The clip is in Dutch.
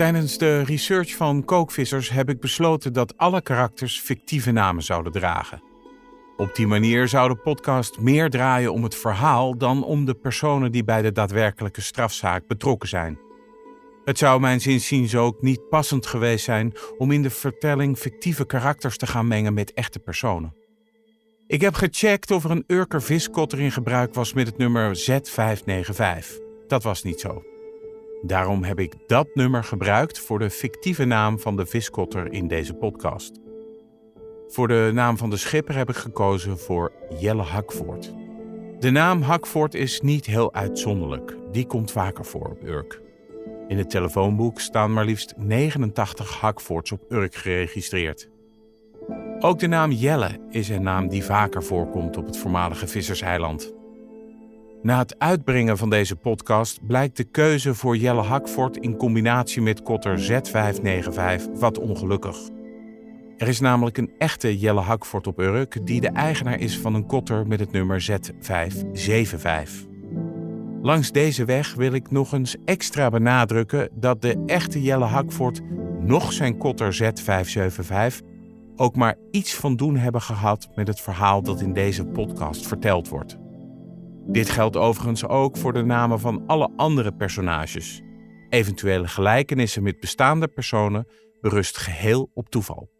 Tijdens de research van kookvissers heb ik besloten dat alle karakters fictieve namen zouden dragen. Op die manier zou de podcast meer draaien om het verhaal dan om de personen die bij de daadwerkelijke strafzaak betrokken zijn. Het zou mijn zinziens ook niet passend geweest zijn om in de vertelling fictieve karakters te gaan mengen met echte personen. Ik heb gecheckt of er een Urker viskotter in gebruik was met het nummer Z595. Dat was niet zo. Daarom heb ik dat nummer gebruikt voor de fictieve naam van de viskotter in deze podcast. Voor de naam van de schipper heb ik gekozen voor Jelle Hakvoort. De naam Hakvoort is niet heel uitzonderlijk. Die komt vaker voor op Urk. In het telefoonboek staan maar liefst 89 Hakvoorts op Urk geregistreerd. Ook de naam Jelle is een naam die vaker voorkomt op het voormalige visserseiland. Na het uitbrengen van deze podcast blijkt de keuze voor Jelle Hakvoort in combinatie met kotter Z595 wat ongelukkig. Er is namelijk een echte Jelle Hakvoort op Urk die de eigenaar is van een kotter met het nummer Z575. Langs deze weg wil ik nog eens extra benadrukken dat de echte Jelle Hakvoort nog zijn kotter Z575 ook maar iets van doen hebben gehad met het verhaal dat in deze podcast verteld wordt. Dit geldt overigens ook voor de namen van alle andere personages. Eventuele gelijkenissen met bestaande personen berust geheel op toeval.